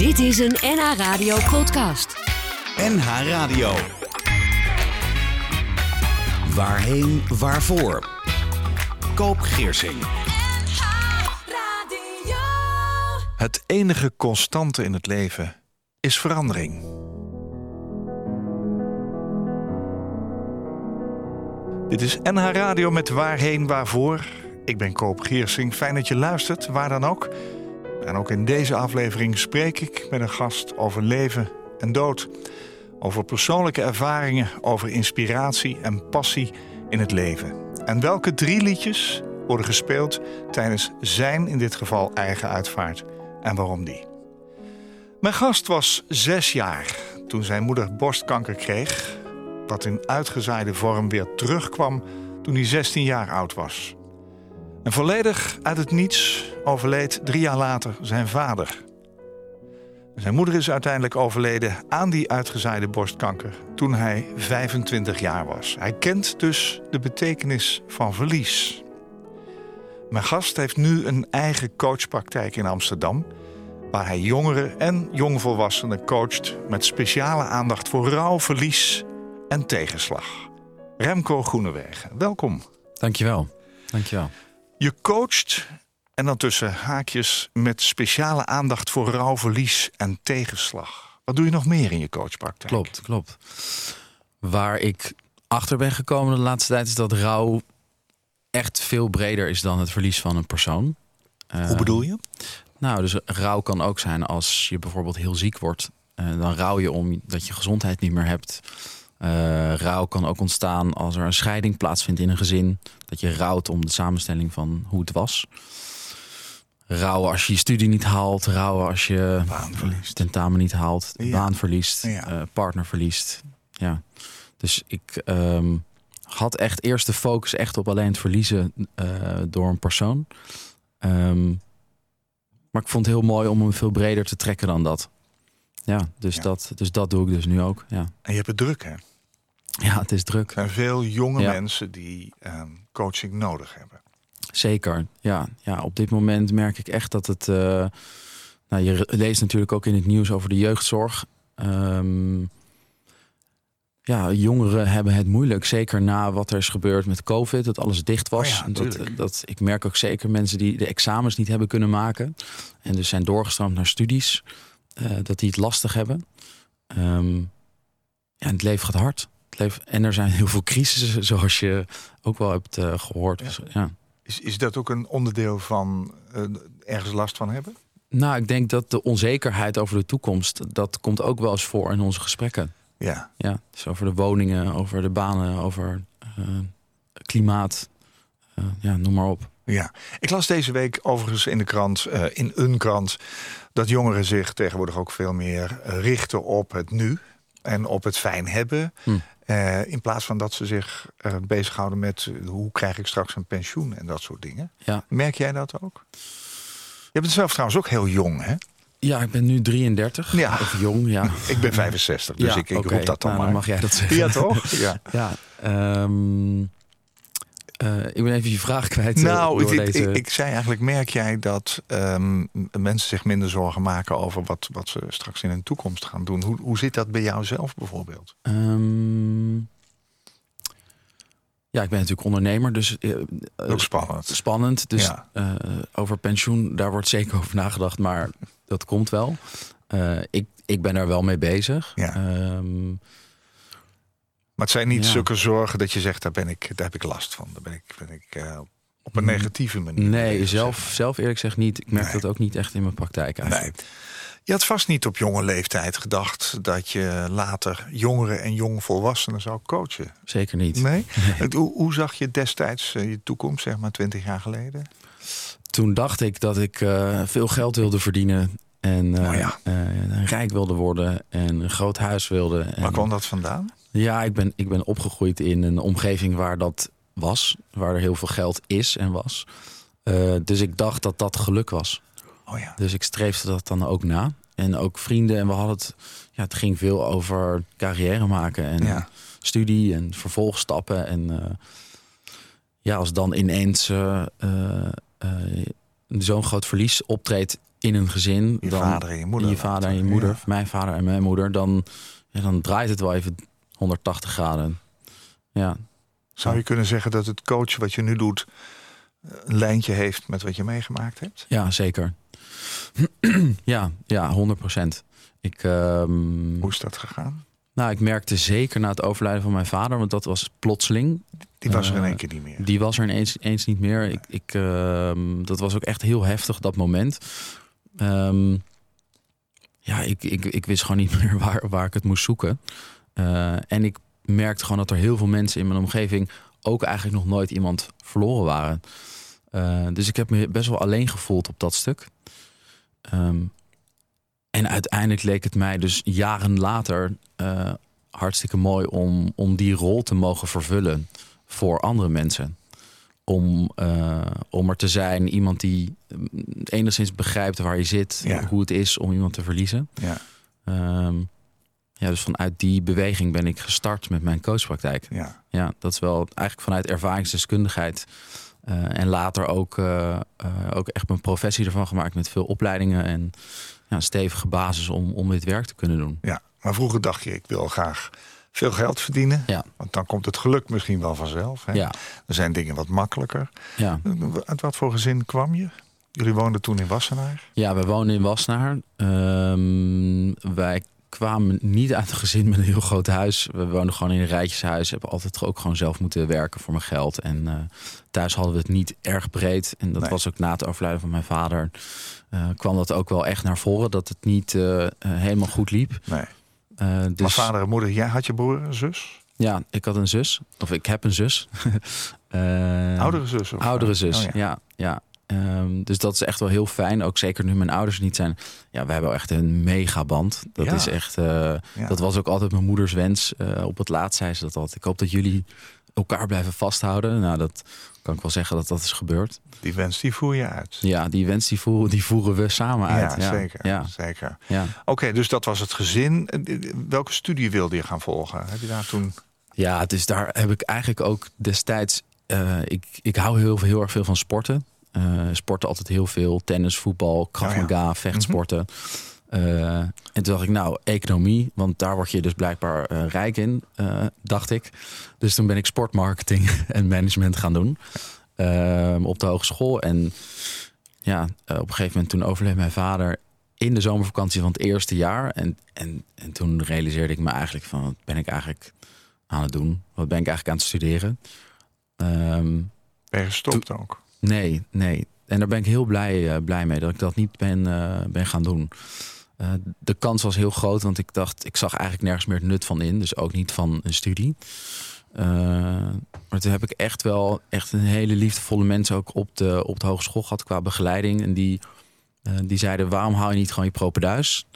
Dit is een NH Radio podcast. NH Radio. Waarheen, waarvoor? Koop Geersing. Het enige constante in het leven is verandering. Dit is NH Radio met Waarheen Waarvoor. Ik ben Koop Geersing. Fijn dat je luistert, waar dan ook. En ook in deze aflevering spreek ik met een gast over leven en dood. Over persoonlijke ervaringen, over inspiratie en passie in het leven. En welke drie liedjes worden gespeeld tijdens zijn, in dit geval eigen uitvaart. En waarom die? Mijn gast was zes jaar toen zijn moeder borstkanker kreeg, dat in uitgezaaide vorm weer terugkwam toen hij 16 jaar oud was. En volledig uit het niets overleed drie jaar later zijn vader. Zijn moeder is uiteindelijk overleden aan die uitgezaaide borstkanker toen hij 25 jaar was. Hij kent dus de betekenis van verlies. Mijn gast heeft nu een eigen coachpraktijk in Amsterdam, waar hij jongeren en jongvolwassenen coacht met speciale aandacht voor rouw, verlies en tegenslag. Remco Groenewegen, welkom. Dankjewel. Dankjewel. Je coacht en dan tussen haakjes met speciale aandacht voor rouw, verlies en tegenslag. Wat doe je nog meer in je coachpraktijk? Klopt, klopt. Waar ik achter ben gekomen de laatste tijd is dat rouw echt veel breder is dan het verlies van een persoon. Hoe bedoel je? Nou, dus rouw kan ook zijn als je bijvoorbeeld heel ziek wordt. Uh, dan rouw je om dat je gezondheid niet meer hebt. Uh, rouw kan ook ontstaan als er een scheiding plaatsvindt in een gezin. Dat je rouwt om de samenstelling van hoe het was. Rouwen als je je studie niet haalt. Rouwen als je tentamen niet haalt. Ja. Baan verliest. Ja. Uh, partner verliest. Ja. Dus ik um, had echt eerst de focus echt op alleen het verliezen uh, door een persoon. Um, maar ik vond het heel mooi om hem veel breder te trekken dan dat. Ja, dus, ja. Dat, dus dat doe ik dus nu ook. Ja. En je hebt het druk, hè? Ja, het is druk. Er zijn veel jonge ja. mensen die um, coaching nodig hebben. Zeker, ja. ja. Op dit moment merk ik echt dat het... Uh, nou, je leest natuurlijk ook in het nieuws over de jeugdzorg. Um, ja, jongeren hebben het moeilijk. Zeker na wat er is gebeurd met COVID, dat alles dicht was. Oh ja, dat, dat, ik merk ook zeker mensen die de examens niet hebben kunnen maken. En dus zijn doorgestroomd naar studies. Uh, dat die het lastig hebben. Um, ja, het leven gaat hard. En er zijn heel veel crisissen, zoals je ook wel hebt uh, gehoord. Ja. Ja. Is, is dat ook een onderdeel van uh, ergens last van hebben? Nou, ik denk dat de onzekerheid over de toekomst... dat komt ook wel eens voor in onze gesprekken. Ja. ja. Dus over de woningen, over de banen, over uh, klimaat. Ja, noem maar op. Ja, ik las deze week overigens in de krant, uh, in een krant, dat jongeren zich tegenwoordig ook veel meer richten op het nu en op het fijn hebben. Hm. in plaats van dat ze zich bezighouden met hoe krijg ik straks een pensioen en dat soort dingen. Ja. Merk jij dat ook? Je bent zelf trouwens ook heel jong, hè? Ja, ik ben nu 33. Ja. Of jong, ja. Ik ben 65, dus ja, ik, ik okay. roep dat dan nou, maar. Dan mag jij dat zeggen. Ja, toch? Ja. ja um, uh, ik ben even je vraag kwijt. Nou, door ik, deze... ik, ik, zei eigenlijk, merk jij dat um, mensen zich minder zorgen maken over wat, wat ze straks in hun toekomst gaan doen? Hoe, hoe zit dat bij jou zelf bijvoorbeeld? Um, ja, ik ben natuurlijk ondernemer, dus uh, ook spannend. Spannend. Dus ja. uh, over pensioen, daar wordt zeker over nagedacht, maar dat komt wel. Uh, ik, ik ben er wel mee bezig. Ja. Um, maar het zijn niet ja. zulke zorgen dat je zegt, daar, ben ik, daar heb ik last van. Daar ben ik, ben ik uh, op een negatieve manier. Nee, zelf, zelf eerlijk gezegd niet. Ik merk nee. dat ook niet echt in mijn praktijk eigenlijk. Nee. Je had vast niet op jonge leeftijd gedacht dat je later jongeren en jongvolwassenen zou coachen. Zeker niet. Nee? nee. Hoe, hoe, zag je destijds uh, je toekomst, zeg maar twintig jaar geleden? Toen dacht ik dat ik uh, veel geld wilde verdienen. En uh, oh ja. rijk wilde worden en een groot huis wilde. En, Waar kwam dat vandaan? Ja, ik ben, ik ben opgegroeid in een omgeving waar dat was. Waar er heel veel geld is en was. dus ik dacht dat dat geluk was. Oh ja. Dus ik streefde dat dan ook na. En ook vrienden. En we hadden het. Ja, het ging veel over carrière maken. En ja. studie en vervolgstappen. En uh, ja, als dan ineens uh, uh, zo'n groot verlies optreedt in een gezin. Je dan, vader en je moeder Je vader en je moeder. ja. Mijn vader en mijn moeder. Dan, ja, dan draait het wel even 180 graden. Ja, Zou je kunnen zeggen dat het coachen wat je nu doet... een lijntje heeft met wat je meegemaakt hebt? ja zeker. ja, ja, 100 procent. Ehm, Hoe is dat gegaan? nou, ik merkte zeker na het overlijden van mijn vader, want dat was plotseling. Die was er in Eh, één keer niet meer. Die was er ineens, eens niet meer. Ik, ik, ehm, dat was ook echt heel heftig, dat moment. Ehm, ja, ik, ik, ik wist gewoon niet meer waar, waar ik het moest zoeken. Eh, en ik merkte gewoon dat er heel veel mensen in mijn omgeving ook eigenlijk nog nooit iemand verloren waren. Eh, dus ik heb me best wel alleen gevoeld op dat stuk. Ehm, en uiteindelijk leek het mij dus jaren later eh, hartstikke mooi om, om die rol te mogen vervullen voor andere mensen. Om, om er te zijn, iemand die mm, enigszins begrijpt waar je zit, Ja. hoe het is om iemand te verliezen. Ja, Ehm, ja, dus vanuit die beweging ben ik gestart met mijn coachpraktijk. ja. Ja, dat is wel eigenlijk vanuit ervaringsdeskundigheid. eh, en later ook, eh, eh, ook echt mijn professie ervan gemaakt met veel opleidingen en ja, een stevige basis om, om dit werk te kunnen doen. ja. Maar vroeger dacht je, ik wil graag veel geld verdienen. Ja. Want dan komt het geluk misschien wel vanzelf. Hè? Ja, Dan zijn dingen wat makkelijker. ja. Uit wat voor gezin kwam je? Jullie woonden toen in Wassenaar. ja, we wonen in Wassenaar. Ehm, wij kwamen niet uit een gezin met een heel groot huis. We woonden gewoon in een rijtjeshuis. Hebben altijd ook gewoon zelf moeten werken voor mijn geld. En eh, thuis hadden we het niet erg breed. En dat Nee. was ook na het overlijden van mijn vader. eh, kwam dat ook wel echt naar voren. Dat het niet eh, helemaal goed liep. Nee. Maar dus vader en moeder, jij had je broer en zus? ja, ik had een zus. Of ik heb een zus. Oudere zus? Of, Oudere zus, Oh, ja. ja. ja, Ehm, dus dat is echt wel heel fijn. Ook zeker nu mijn ouders er niet zijn. Ja, we hebben echt een megaband. Dat Ja. is echt. eh, Ja. Dat was ook altijd mijn moeders wens. Eh, op het laatst zei ze dat altijd. Ik hoop dat jullie elkaar blijven vasthouden. Nou, dat kan ik wel zeggen dat dat is gebeurd. Die wens, die voer je uit. Ja, die wens die voeren, die voeren we samen uit. Ja, zeker. Ja, zeker. ja. Oké, dus dat was het gezin. Eh, Welke studie wilde je gaan volgen? Heb je daar toen... Ja, dus daar heb ik eigenlijk ook destijds. ik, ik hou heel, heel erg veel van sporten. Eh, sporten altijd heel veel. Tennis, voetbal, krav Oh ja. maga, vechtsporten. Eh, en toen dacht ik, nou, economie. Want daar word je dus blijkbaar eh, rijk in, dacht ik. Dus toen ben ik sportmarketing en management gaan doen. eh, op de hogeschool. En ja, op een gegeven moment toen overleed mijn vader in de zomervakantie van het eerste jaar. En, en, en toen realiseerde ik me eigenlijk van, wat ben ik eigenlijk aan het doen? Wat ben ik eigenlijk aan het studeren? Ehm, Ben je gestopt ook? Nee, nee. En daar ben ik heel blij, eh, blij mee dat ik dat niet ben, eh, ben gaan doen. Eh, de kans was heel groot, want ik dacht, ik zag eigenlijk nergens meer het nut van in. Dus ook niet van een studie. Maar toen heb ik echt wel echt een hele liefdevolle mensen ook op de, op de hogeschool gehad qua begeleiding. En die, die zeiden, waarom hou je niet gewoon je propenduis?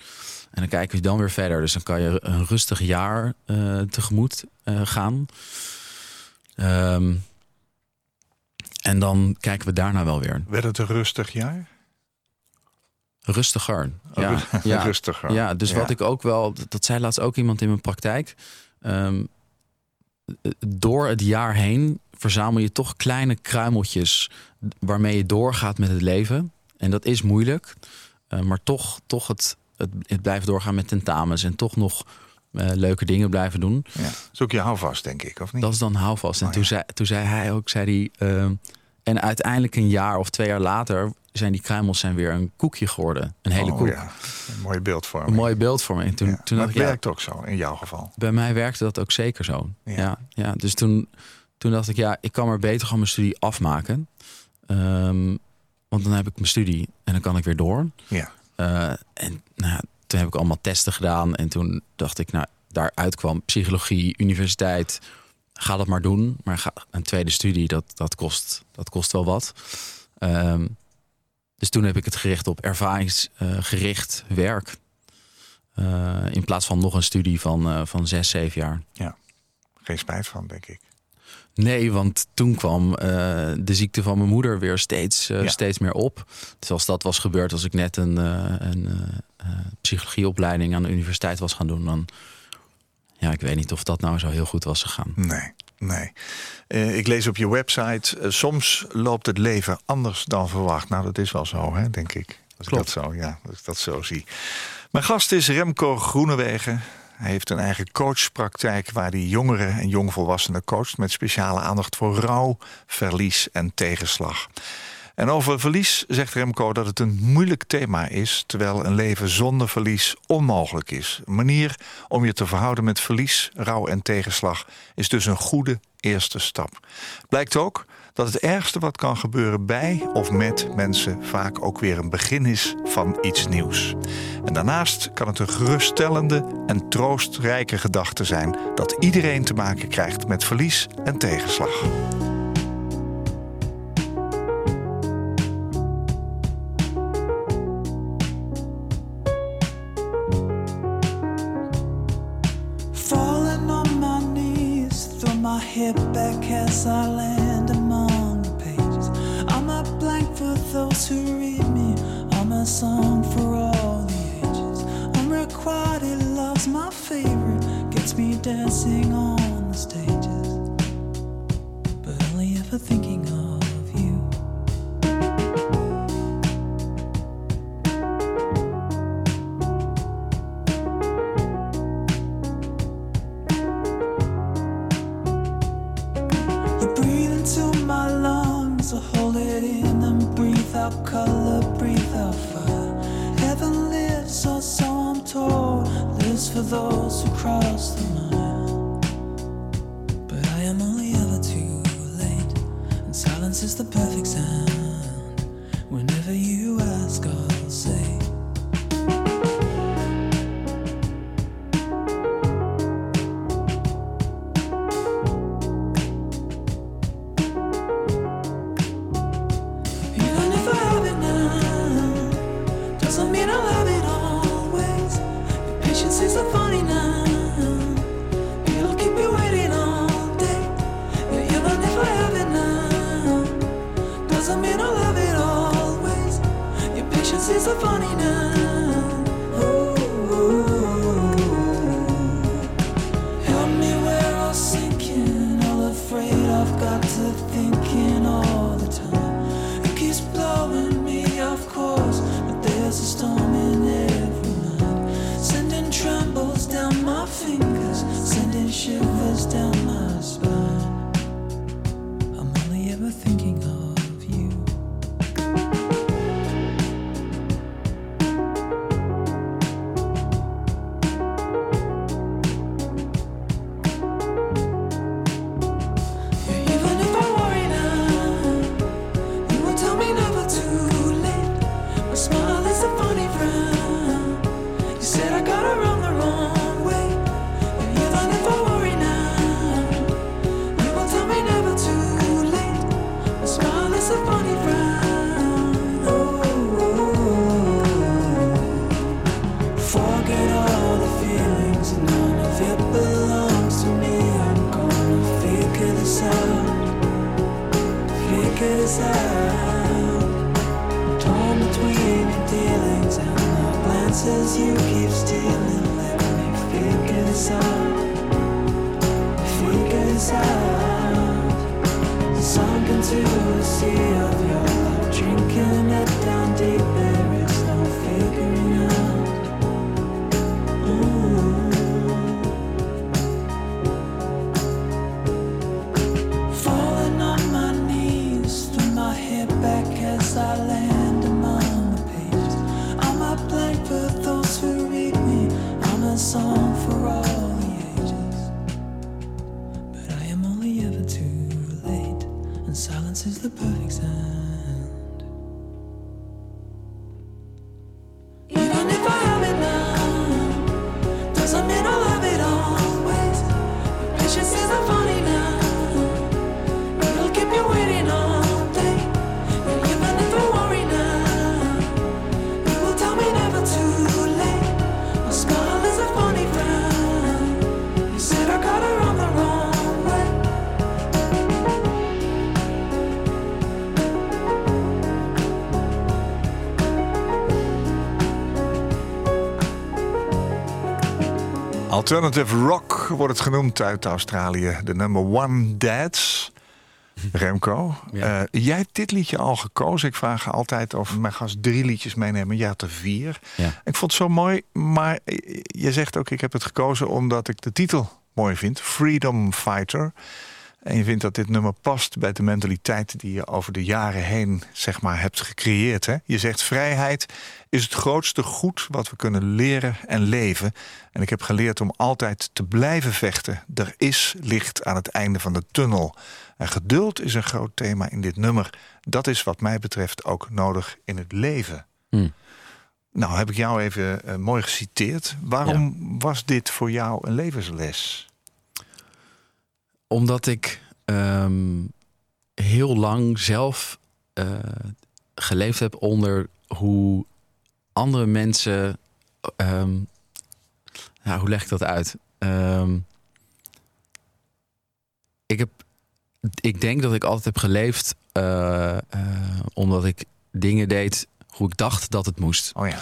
En dan kijken we dan weer verder. Dus dan kan je een rustig jaar tegemoet gaan. Ehm, en dan kijken we daarna wel weer. Werd het een rustig jaar? Rustiger. Ja, Oh, ja, Rustiger. ja dus Ja. wat ik ook wel... dat- Dat zei laatst ook iemand in mijn praktijk. Ehm, door het jaar heen verzamel je toch kleine kruimeltjes... waarmee je doorgaat met het leven. En dat is moeilijk. Eh, maar toch, toch het, het, het blijven doorgaan met tentamens... en toch nog eh, leuke dingen blijven doen. Ja. Zoek je houvast, denk ik, of niet? Dat is dan houvast. En Oh, toen, zei, toen zei hij ook, zei hij, ehm, en uiteindelijk een jaar of twee jaar later zijn die kruimels zijn weer een koekje geworden. Een hele Oh, koek. ja. Een mooie beeldvorming. Een mooi beeld voor me. En toen, Ja. toen ja, werkt ook zo, in jouw geval. bij mij werkte dat ook zeker zo. Ja. Ja. Ja, dus toen, toen dacht ik, ja, ik kan maar beter gewoon mijn studie afmaken. Ehm, want dan heb ik mijn studie en dan kan ik weer door. Ja. Eh, en nou, toen heb ik allemaal testen gedaan. En toen dacht ik, nou, daaruit kwam psychologie, universiteit. Ga dat maar doen. Maar ga, een tweede studie, dat, dat, kost, dat kost wel wat. Ehm, dus toen heb ik het gericht op ervaringsgericht werk. Eh, in plaats van nog een studie van, eh, van zes, zeven jaar. Geen spijt van, denk ik. Nee, want toen kwam eh, de ziekte van mijn moeder weer steeds, Ja. steeds meer op. Dus als dat was gebeurd, als ik net een, een psychologieopleiding aan de universiteit was gaan doen, dan ja, ik weet niet of dat nou zo heel goed was gegaan. Nee, nee. Eh, ik lees op je website, eh, soms loopt het leven anders dan verwacht. Nou, dat is wel zo, hè, denk ik. Als Klopt. ik dat zo, ja, als ik dat zo zie. Mijn gast is Remco Groenewegen. Hij heeft een eigen coachpraktijk waar hij jongeren en jongvolwassenen coacht met speciale aandacht voor rouw, verlies en tegenslag. En over verlies zegt Remco dat het een moeilijk thema is, terwijl een leven zonder verlies onmogelijk is. Een manier om je te verhouden met verlies, rouw en tegenslag is dus een goede eerste stap. Blijkt ook dat het ergste wat kan gebeuren bij of met mensen vaak ook weer een begin is van iets nieuws. En daarnaast kan het een geruststellende en troostrijke gedachte zijn dat iedereen te maken krijgt met verlies en tegenslag. Head back as I land among the pages. I'm a blank for those who read me. I'm a song for all the ages. Unrequited love's my favorite, gets me dancing on the stages. But only ever thinking of out color, breathe out fire. Heaven lives, or so I'm told, lives for those who cross the line. But I am only ever too late, and silence is the perfect sound. Sunk into the sea of your love, drinking it down deep. Alternative rock wordt het genoemd uit Australië. De number one dads. Remco, Ja. eh, jij hebt dit liedje al gekozen. Ik vraag altijd of mijn gast drie liedjes meenemen. Had er vier. Ja. Ik vond het zo mooi, maar je zegt ook... ik heb het gekozen omdat ik de titel mooi vind. Freedom Fighter. En je vindt dat dit nummer past bij de mentaliteit... die je over de jaren heen zeg maar, hebt gecreëerd. Hè? Je zegt vrijheid is het grootste goed wat we kunnen leren en leven. En ik heb geleerd om altijd te blijven vechten. Er is licht aan het einde van de tunnel. En geduld is een groot thema in dit nummer. Dat is wat mij betreft ook nodig in het leven. Hm. Nou, heb ik jou even eh, mooi geciteerd. Waarom was dit voor jou een levensles? Omdat ik ehm, heel lang zelf eh, geleefd heb onder hoe andere mensen. ja, hoe leg ik dat uit? Ehm, ik, heb, ik denk dat ik altijd heb geleefd eh, eh, omdat ik dingen deed hoe ik dacht dat het moest. Oh ja,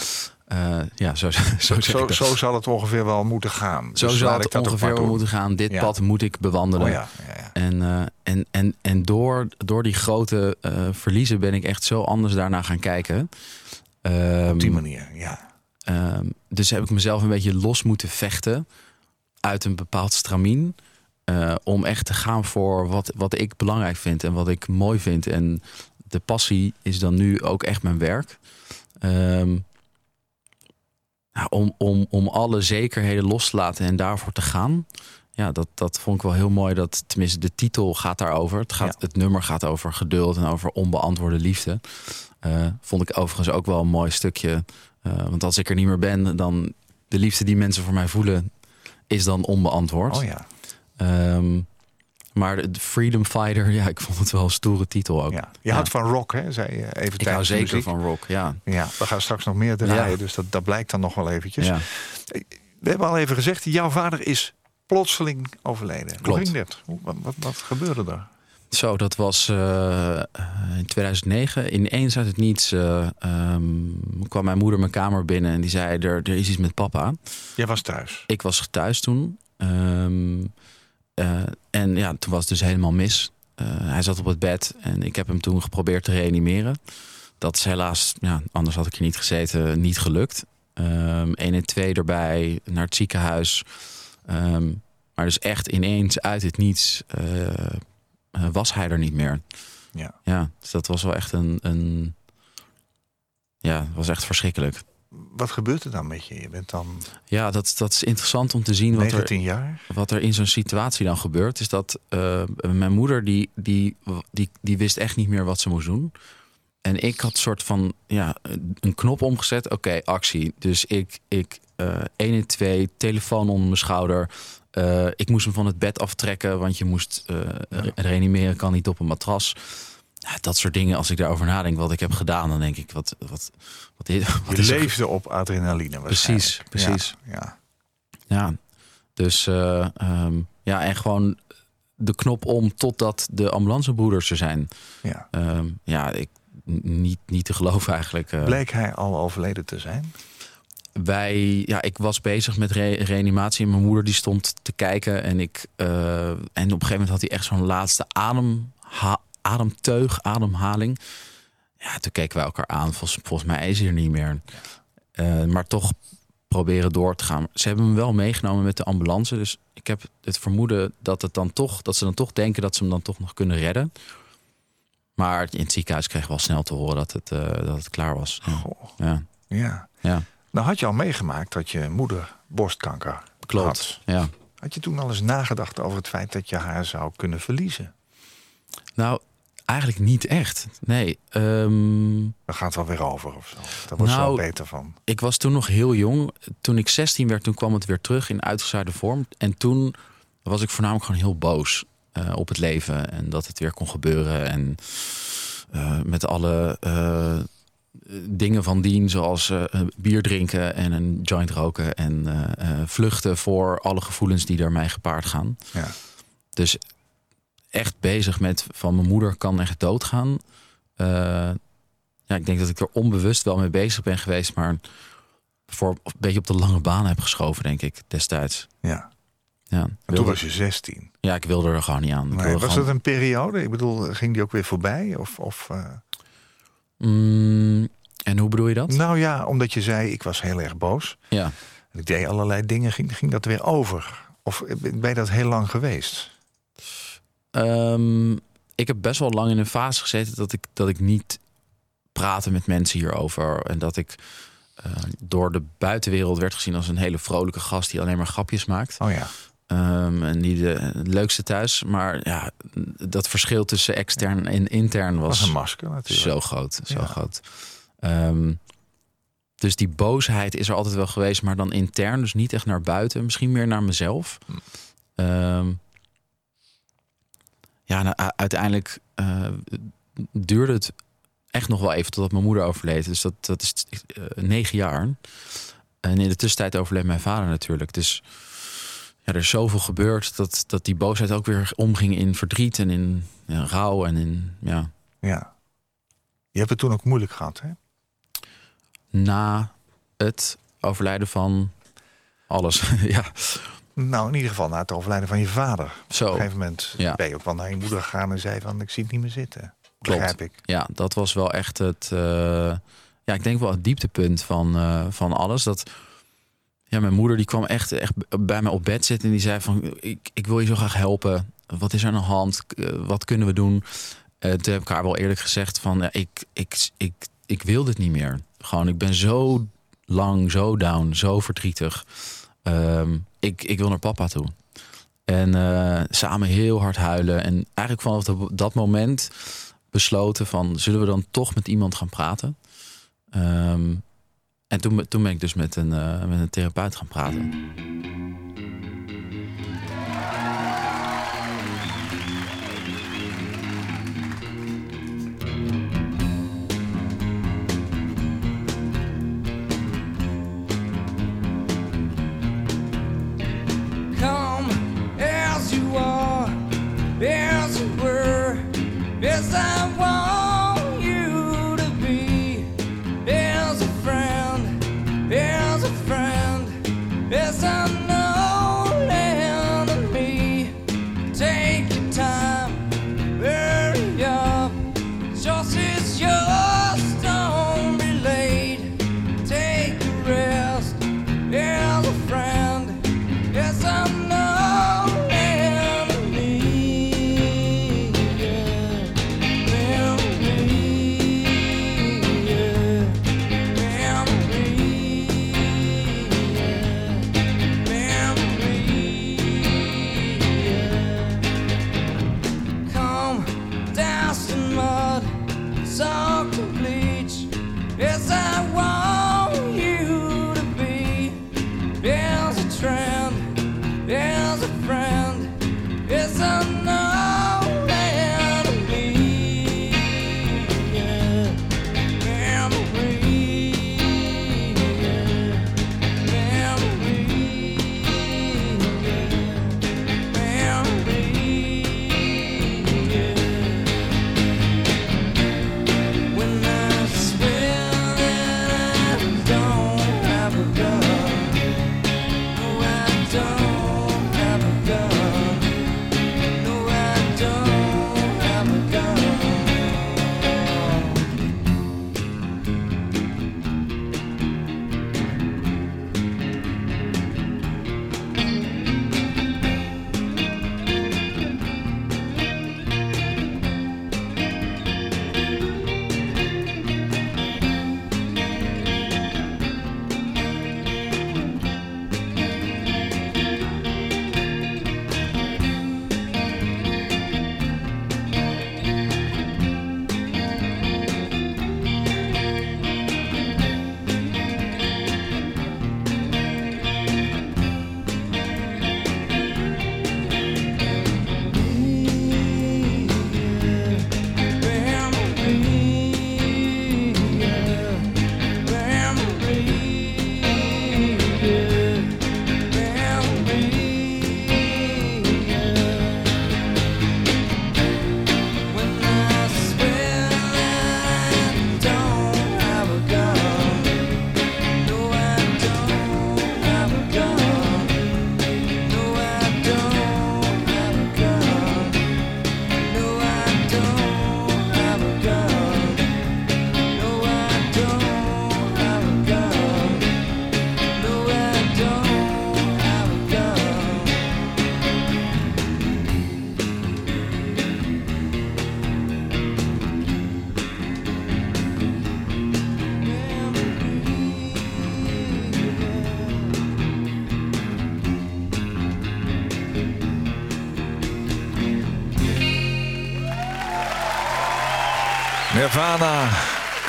Eh, ja, zo, zo, zo, zal het ongeveer wel moeten gaan. Zo Dus ik het ongeveer wel moeten gaan. Dit Ja. pad moet ik bewandelen. Oh ja, ja, ja. En, eh, en, en, en door, door die grote eh, verliezen ben ik echt zo anders daarna gaan kijken. Ehm, Op die manier, ja. ehm, dus heb ik mezelf een beetje los moeten vechten uit een bepaald stramien. om echt te gaan voor wat, wat ik belangrijk vind en wat ik mooi vind. En de passie is dan nu ook echt mijn werk. Ehm, nou, om, om, om alle zekerheden los te laten en daarvoor te gaan. Ja, dat, dat vond ik wel heel mooi. Dat, tenminste, de titel gaat daarover. Het, gaat, Ja. het nummer gaat over geduld en over onbeantwoorde liefde. Eh, vond ik overigens ook wel een mooi stukje. Eh, want als ik er niet meer ben, dan de liefde die mensen voor mij voelen, is dan onbeantwoord. Oh ja, Ehm, maar de Freedom Fighter, ja, ik vond het wel een stoere titel ook. ja. Je Ja. houdt van rock, hè? Zei je even Ik hou zeker muziek. van rock, ja. Ja, we gaan straks nog meer draaien, Ja. dus dat, dat blijkt dan nog wel eventjes. ja. We hebben al even gezegd, jouw vader is plotseling overleden. Hoe Klopt. ging dit? Hoe- Wat, wat, wat gebeurde er? Zo, dat was eh, eh, in 2009. Ineens uit het niets eh, ehm, kwam mijn moeder mijn kamer binnen en die zei: er, er is iets met papa. Jij was thuis. Ik was thuis toen. Ehm, eh, en ja, toen was het dus helemaal mis. Eh, hij zat op het bed en ik heb hem toen geprobeerd te reanimeren. Dat is helaas, ja, anders had ik hier niet gezeten, niet gelukt. Ehm 1 en 2 erbij, naar het ziekenhuis. Ehm, maar dus echt ineens uit het niets eh, eh, was hij er niet meer. Ja. Ja, dus dat was wel echt een... een ja, het was echt verschrikkelijk. Wat gebeurt er dan met je? Je bent dan Ja, dat, dat is interessant om te zien wat er, 19 jaar. wat er in zo'n situatie dan gebeurt. Is dat eh, mijn moeder, die, die, die, die wist echt niet meer wat ze moest doen. En ik had soort van ja, een knop omgezet. Oké, actie. Dus ik, ik eh 1 en 2, telefoon onder mijn schouder. Eh, ik moest hem van het bed aftrekken, want je moest re- reanimeren, kan niet op een matras. Ja, dat soort dingen, als ik daarover nadenk wat ik heb gedaan, dan denk ik, wat, wat, wat, wat Je is leefde op adrenaline Precies, precies. Ja, ja. Ja, dus eh, ehm, ja, en gewoon de knop om totdat de ambulancebroeders er zijn. ja. Ehm, ja, ik, niet, niet te geloven eigenlijk. eh. Bleek hij al overleden te zijn? wij, ja, ik was bezig met re- reanimatie en mijn moeder die stond te kijken. En, ik, eh, en op een gegeven moment had hij echt zo'n laatste ademha- ademteug, ademhaling. Ja, toen keken wij elkaar aan. Volgens, volgens mij is hij er niet meer. Eh, maar toch proberen door te gaan. Ze hebben hem wel meegenomen met de ambulance. Dus ik heb het vermoeden dat, het dan toch, dat ze dan toch denken dat ze hem dan toch nog kunnen redden. Maar in het ziekenhuis kregen we al snel te horen dat het, eh, dat het klaar was. Ja. Goh, Ja, ja. ja, Nou had je al meegemaakt dat je moeder borstkanker klopt. had. Ja. Had je toen al eens nagedacht over het feit dat je haar zou kunnen verliezen? Nou, eigenlijk niet echt. Nee. ehm, Daar gaat het wel weer over of zo. Daar wordt Nou, wel beter van. ik was toen nog heel jong. Toen ik 16 werd, toen kwam het weer terug in uitgezuide vorm. En toen was ik voornamelijk gewoon heel boos eh, op het leven. En dat het weer kon gebeuren. En eh, met alle eh, dingen van dien, zoals bier drinken en een joint roken. En vluchten voor alle gevoelens die daarmee gepaard gaan. Ja. Dus echt bezig met van mijn moeder kan echt doodgaan. Eh, ja, ik denk dat ik er onbewust wel mee bezig ben geweest, maar voor een beetje op de lange baan heb geschoven, denk ik, destijds. Ja. Ja, En toen was je 16. ja, ik wilde er gewoon niet aan. Nee, wilde was gewoon- dat een periode? Ik bedoel, ging die ook weer voorbij? Of, of, eh, Mm, en hoe bedoel je dat? Nou ja, omdat je zei, ik was heel erg boos. Ja. Ik deed allerlei dingen, ging, ging dat weer over? Of ben je dat heel lang geweest? Ehm, ik heb best wel lang in een fase gezeten dat ik, dat ik niet praatte met mensen hierover. En dat ik eh, door de buitenwereld werd gezien als een hele vrolijke gast die alleen maar grapjes maakt. Oh ja. Ehm, en die de het leukste thuis. Maar ja, dat verschil tussen extern en intern was was, een masker natuurlijk. zo groot. Zo Ja. groot. Ehm, dus die boosheid is er altijd wel geweest, maar dan intern, dus niet echt naar buiten. Misschien meer naar mezelf. Hm. Ja, nou, uiteindelijk eh, duurde het echt nog wel even totdat mijn moeder overleed. Dus dat, dat is eh, negen jaar. En in de tussentijd overleed mijn vader natuurlijk. Dus ja, er is zoveel gebeurd dat, dat die boosheid ook weer omging in verdriet en in rouw en in ja, Ja. Je hebt het toen ook moeilijk gehad, hè? na het overlijden van alles. ja, Nou, in ieder geval na het overlijden van je vader. Op een zo. gegeven moment Ja. ben je ook wel naar je moeder gegaan en zei van... ik zie het niet meer zitten. Klopt. Begrijp ik. Ja, dat was wel echt het. eh, ja, ik denk wel het dieptepunt van, eh, van alles. Dat. Ja, mijn moeder die kwam echt, echt bij me op bed zitten en die zei van ik, ik wil je zo graag helpen. Wat is er aan de hand? Eh, wat kunnen we doen? Eh, toen heb ik haar wel eerlijk gezegd van ja, ik, ik, ik, ik wil dit niet meer. Gewoon, ik ben zo lang, zo down, zo verdrietig. Ehm, ik, ik wil naar papa toe. En eh, samen heel hard huilen. En eigenlijk vanaf dat- moment besloten van zullen we dan toch met iemand gaan praten. Ehm, en toen, toen ben ik dus met een, eh, met een therapeut gaan praten.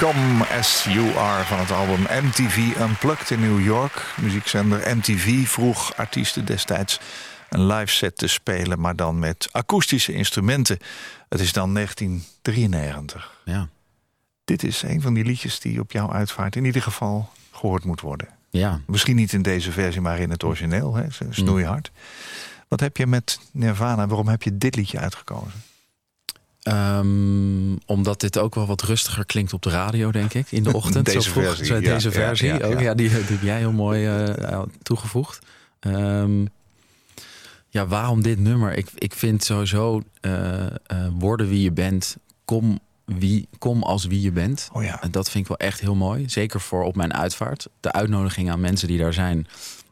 Come As You Are van het album MTV Unplugged in New York. Muziekzender MTV vroeg artiesten destijds een live set te spelen, maar dan met akoestische instrumenten. Het is dan 1993. Ja. Dit is een van die liedjes die op jouw uitvaart in ieder geval gehoord moet worden. Ja. Misschien niet in deze versie, maar in het origineel, hè? snoeihard. Wat heb je met Nirvana, waarom heb je dit liedje uitgekozen? Ehm, omdat dit ook wel wat rustiger klinkt op de radio, denk ik, in de ochtend. Deze zo vroeg. versie, Zo, ja, deze ja, versie ja, ook. ja. Die, die heb jij heel mooi eh, toegevoegd. Ehm, ja, waarom dit nummer? Ik, ik vind sowieso eh, eh, worden wie je bent, kom, wie, kom als wie je bent. Oh ja. En dat vind ik wel echt heel mooi. Zeker voor op mijn uitvaart. De uitnodiging aan mensen die daar zijn.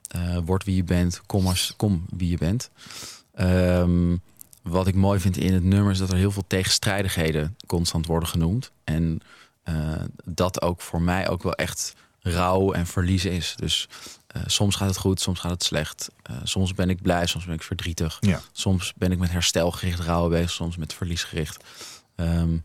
eh, word wie je bent, kom, als, kom wie je bent. Ehm, wat ik mooi vind in het nummer is dat er heel veel tegenstrijdigheden constant worden genoemd. En eh, dat ook voor mij ook wel echt rouw en verlies is. Dus eh, soms gaat het goed, soms gaat het slecht. Eh, soms ben ik blij, soms ben ik verdrietig. Ja. Soms ben ik met herstelgericht rouwen bezig, soms met verliesgericht. Ehm,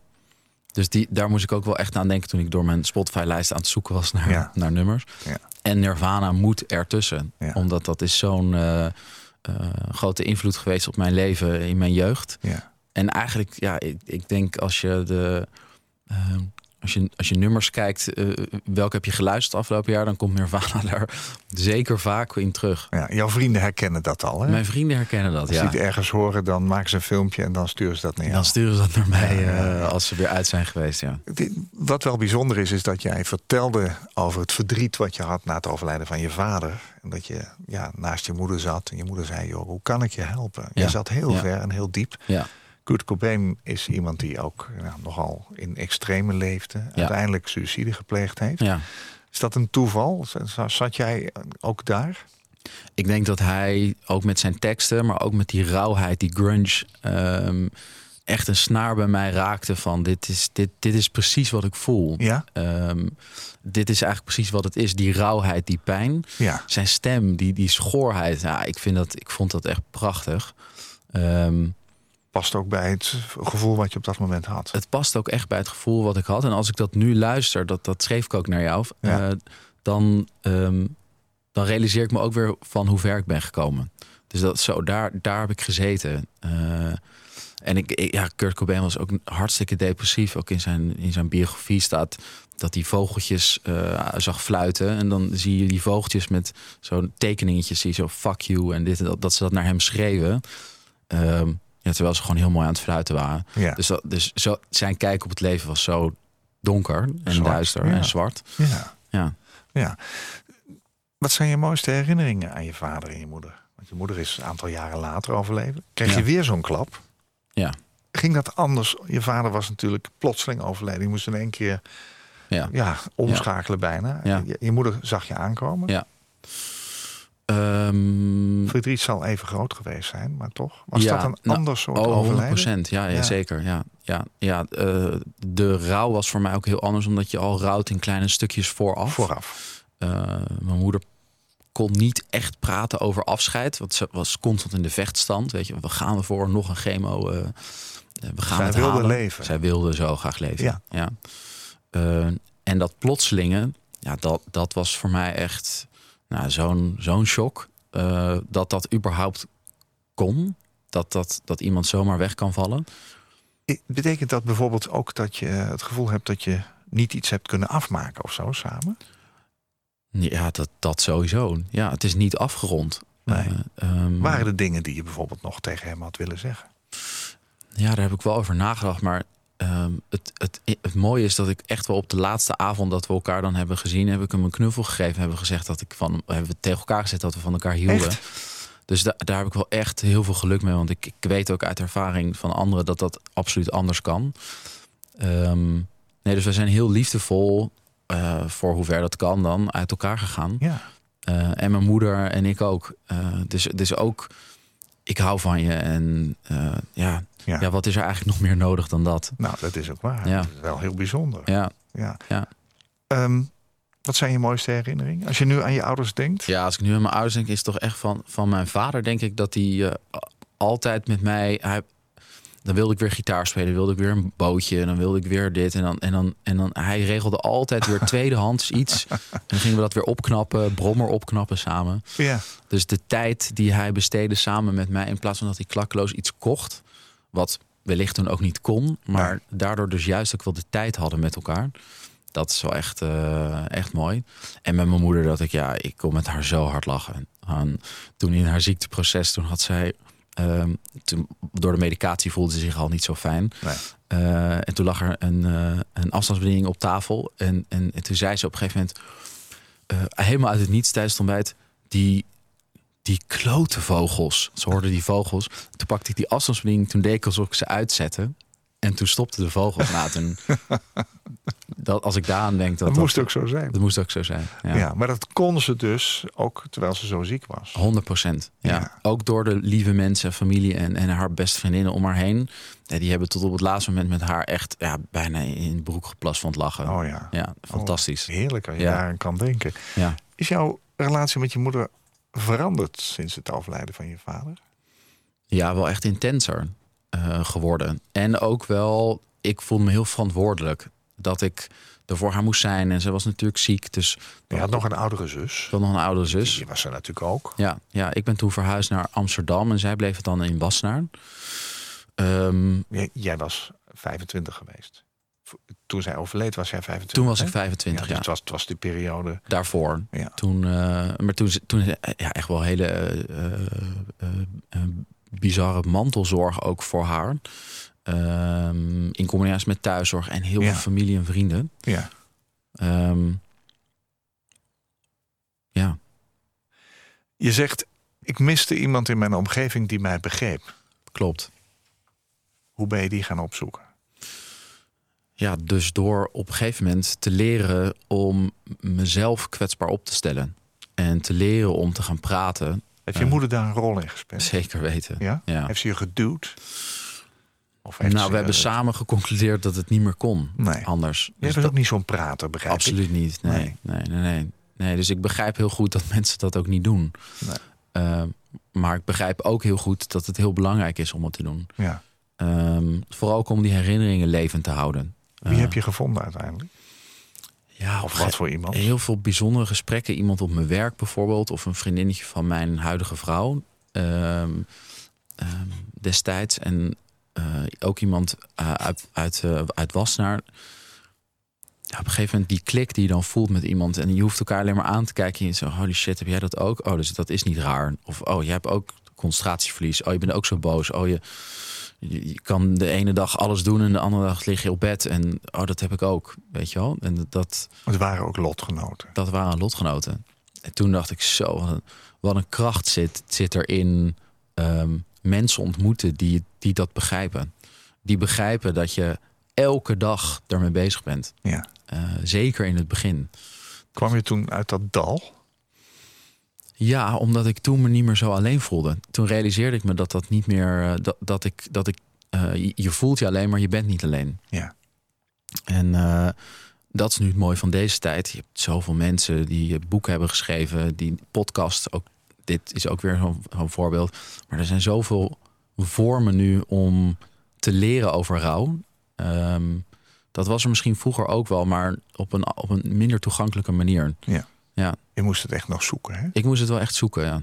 dus die, daar moest ik ook wel echt aan denken toen ik door mijn Spotify-lijst aan het zoeken was naar, Ja. naar nummers. Ja. En Nirvana moet ertussen. Omdat dat is zo'n grote invloed geweest op mijn leven in mijn jeugd. Ja. En eigenlijk, ja, ik, ik denk als je de. ehm, als je, als je nummers kijkt, eh, welke heb je geluisterd afgelopen jaar, dan komt Nirvana daar zeker vaak in terug. Ja, jouw vrienden herkennen dat al, hè? Mijn vrienden herkennen dat, Als ja. die het ergens horen, dan maken ze een filmpje en dan sturen ze dat naar jou. dan sturen ze dat naar mij Ja, eh, als ze weer uit zijn geweest, ja. Wat wel bijzonder is, is dat jij vertelde over het verdriet wat je had na het overlijden van je vader. En dat je ja, naast je moeder zat en je moeder zei, joh, hoe kan ik je helpen? Je zat heel ver en heel diep. Ja, Kurt Cobain is iemand die ook nou, nogal in extreme leefde. Uiteindelijk suïcide gepleegd heeft. ja. Is dat een toeval? Zat jij ook daar? Ik denk dat hij ook met zijn teksten, maar ook met die rauwheid, die grunge, ehm, echt een snaar bij mij raakte van dit is, dit, dit is precies wat ik voel. Ja? Ehm, dit is eigenlijk precies wat het is. Die rauwheid, die pijn. Ja. Zijn stem, die, die schoorheid. Ja, ik, vind dat, ik vond dat echt prachtig. Ehm, Past ook bij het gevoel wat je op dat moment had. het past ook echt bij het gevoel wat ik had. En als ik dat nu luister, dat, dat schreef ik ook naar jou. Ja. eh, dan, ehm, dan realiseer ik me ook weer van hoe ver ik ben gekomen. Dus dat, zo, daar, daar heb ik gezeten. Eh, en ik, ik- ja, Kurt Cobain was ook hartstikke depressief. Ook in zijn, in zijn biografie staat dat hij vogeltjes eh, zag fluiten. En dan zie je die vogeltjes met zo'n tekeningetjes, die zo fuck you en dit en dat, dat ze dat naar hem schreven. Ehm, ja, terwijl ze gewoon heel mooi aan het fluiten waren. Ja. Dus, dat, dus zo, zijn kijk op het leven was zo donker en Zwart, duister ja. en zwart. ja. Ja. Ja. Wat zijn je mooiste herinneringen aan je vader en je moeder? Want je moeder is een aantal jaren later overleden. Kreeg je weer zo'n klap? Ja. Ging dat anders? Je vader was natuurlijk plotseling overleden. Je moest in één keer Ja. ja, omschakelen bijna. Je, je moeder zag je aankomen. Ja. Verdriet zal even groot geweest zijn, maar toch? Was Ja, dat een nou, ander soort oh, 100 overlijden? Ja, ja, Ja. zeker. Ja, ja, ja, eh, de rouw was voor mij ook heel anders, omdat je al rouwt in kleine stukjes vooraf. Vooraf. Eh, mijn moeder kon niet echt praten over afscheid. Want ze was constant in de vechtstand. Weet je, we gaan ervoor, nog een chemo. eh, we gaan Zij het wilde halen. leven. Zij wilde zo graag leven. Ja. Ja. En dat plotselinge, ja, dat, dat was voor mij echt nou, zo'n zo'n shock. eh, dat dat überhaupt kon. Dat, dat, dat iemand zomaar weg kan vallen. Betekent dat bijvoorbeeld ook dat je het gevoel hebt dat je niet iets hebt kunnen afmaken of zo samen? Ja, dat, dat sowieso. Ja, het is niet afgerond. Nee. Eh, ehm, Waren er dingen die je bijvoorbeeld nog tegen hem had willen zeggen? Ja, daar heb ik wel over nagedacht. Maar ehm, het, het, het mooie is dat ik echt wel op de laatste avond dat we elkaar dan hebben gezien, heb ik hem een knuffel gegeven. Hebben we gezegd dat ik van hebben we tegen elkaar gezet dat we van elkaar hielden. Echt? Dus da- daar heb ik wel echt heel veel geluk mee. Want ik, ik weet ook uit ervaring van anderen dat dat absoluut anders kan. Ehm, nee, dus we zijn heel liefdevol eh, voor hoe ver dat kan dan uit elkaar gegaan. Ja. Eh, en mijn moeder en ik ook. Eh, dus, dus ook, ik hou van je. En ja, Ja. ja, wat is er eigenlijk nog meer nodig dan dat? Nou, dat is ook waar. Ja. Dat is wel heel bijzonder. Ja, Ja. Ja. Ehm, wat zijn je mooiste herinneringen? Als je nu aan je ouders denkt. ja als ik nu aan mijn ouders denk, is het toch echt van, van mijn vader, denk ik dat hij eh, altijd met mij. Hij, dan wilde ik weer gitaar spelen, wilde ik weer een bootje, en dan wilde ik weer dit. En dan, en dan, en dan hij regelde altijd weer tweedehands iets. En dan gingen we dat weer opknappen, brommer opknappen samen. Ja. Dus de tijd die hij besteedde samen met mij, in plaats van dat hij klakkeloos iets kocht, wat wellicht toen ook niet kon, maar daardoor dus juist ook wel de tijd hadden met elkaar. Dat is wel echt, eh, echt mooi. En met mijn moeder dat ik, ja, ik kon met haar zo hard lachen. En toen in haar ziekteproces, toen had zij, ehm, toen, door de medicatie voelde ze zich al niet zo fijn. Nee. Eh, en toen lag er een, eh, een afstandsbediening op tafel. En, en, en toen zei ze op een gegeven moment, helemaal uit het niets tijdens het ontbijt, die, die klote vogels. Ze hoorden die vogels. Toen pakte ik die afstandsbediening, toen deed ik alsof ik ze uitzette. En toen stopte de vogels na. Toen, dat, als ik daaraan denk, dat, Dat moest ook zo zijn. dat moest ook zo zijn. Ja. Ja. maar dat kon ze dus ook terwijl ze zo ziek was. 100 procent. Ja. Ja. Ook door de lieve mensen, familie en, en haar beste vriendinnen om haar heen. Ja, die hebben tot op het laatste moment met haar echt ja, bijna in het broek geplast van het lachen. Oh ja. Ja, fantastisch. Oh, heerlijk als je Ja. daaraan kan denken. Ja. Is jouw relatie met je moeder veranderd sinds het overlijden van je vader? Ja, wel echt intenser eh, geworden. En ook wel, ik voel me heel verantwoordelijk dat ik er voor haar moest zijn. En ze was natuurlijk ziek, dus Je had nog een oudere zus. had nog een oudere zus. Die was er natuurlijk ook. Ja, ja, ik ben toen verhuisd naar Amsterdam en zij bleef het dan in Wassenaar. Ehm, Jij, jij was 25 geweest. Toen zij overleed was jij 25. toen was hè? ik 25 Ja, dus jaar. het, was, het was die periode. Daarvoor. Ja. Toen, eh, maar toen, toen eh, ja, echt wel hele eh, bizarre mantelzorg ook voor haar. Ehm, in combinatie met thuiszorg en heel Ja. veel familie en vrienden. Ja. Ehm, ja, Je zegt, ik miste iemand in mijn omgeving die mij begreep. klopt. Hoe ben je die gaan opzoeken? Ja, dus door op een gegeven moment te leren om mezelf kwetsbaar op te stellen. En te leren om te gaan praten. Heeft je Eh, moeder daar een rol in gespeeld? Zeker weten. Ja? Ja. Heeft ze je geduwd? Of heeft Nou, ze- we hebben samen geconcludeerd dat het niet meer kon. Nee. Anders. Jij Dus bent ook niet zo'n prater, begrijp ik? Absoluut niet. Nee. Nee. Nee. Nee, nee, nee. Dus ik begrijp heel goed dat mensen dat ook niet doen. Nee. Eh, maar ik begrijp ook heel goed dat het heel belangrijk is om het te doen. Ja. Ehm, vooral ook om die herinneringen levend te houden. Wie Eh, heb je gevonden uiteindelijk? Ja, Of wat voor iemand? Heel veel bijzondere gesprekken. Iemand op mijn werk bijvoorbeeld. Of een vriendinnetje van mijn huidige vrouw. Ehm, ehm, destijds. En eh, ook iemand eh, uit, uit, uit Wassenaar. Ja, op een gegeven moment die klik die je dan voelt met iemand. En je hoeft elkaar alleen maar aan te kijken. En je zo, holy shit, heb jij dat ook? Oh, dus dat is niet raar. Of, oh, jij hebt ook concentratieverlies. Oh, je bent ook zo boos. Oh, je, je, je kan de ene dag alles doen en de andere dag lig je op bed. En oh, dat heb ik ook, weet je wel. En dat, Het waren ook lotgenoten. dat waren lotgenoten. En toen dacht ik zo, wat een, kracht zit, zit er in ehm, mensen ontmoeten die, die dat begrijpen. Die begrijpen dat je elke dag ermee bezig bent. Ja. Eh, zeker in het begin. Kwam je toen uit dat dal? Ja, omdat ik toen me niet meer zo alleen voelde. Toen realiseerde ik me dat dat niet meer. eh, dat, dat ik. Dat ik eh, je- voelt je alleen, maar je bent niet alleen. Ja. En eh, dat is nu het mooie van deze tijd. Je hebt zoveel mensen die boeken hebben geschreven, die podcast ook. Dit is ook weer zo'n zo'n voorbeeld. Maar er zijn zoveel vormen nu om te leren over rouw. Ehm, dat was er misschien vroeger ook wel, maar op een, op een minder toegankelijke manier. Ja. Ja, Je moest het echt nog zoeken, hè? ik moest het wel echt zoeken. Ja.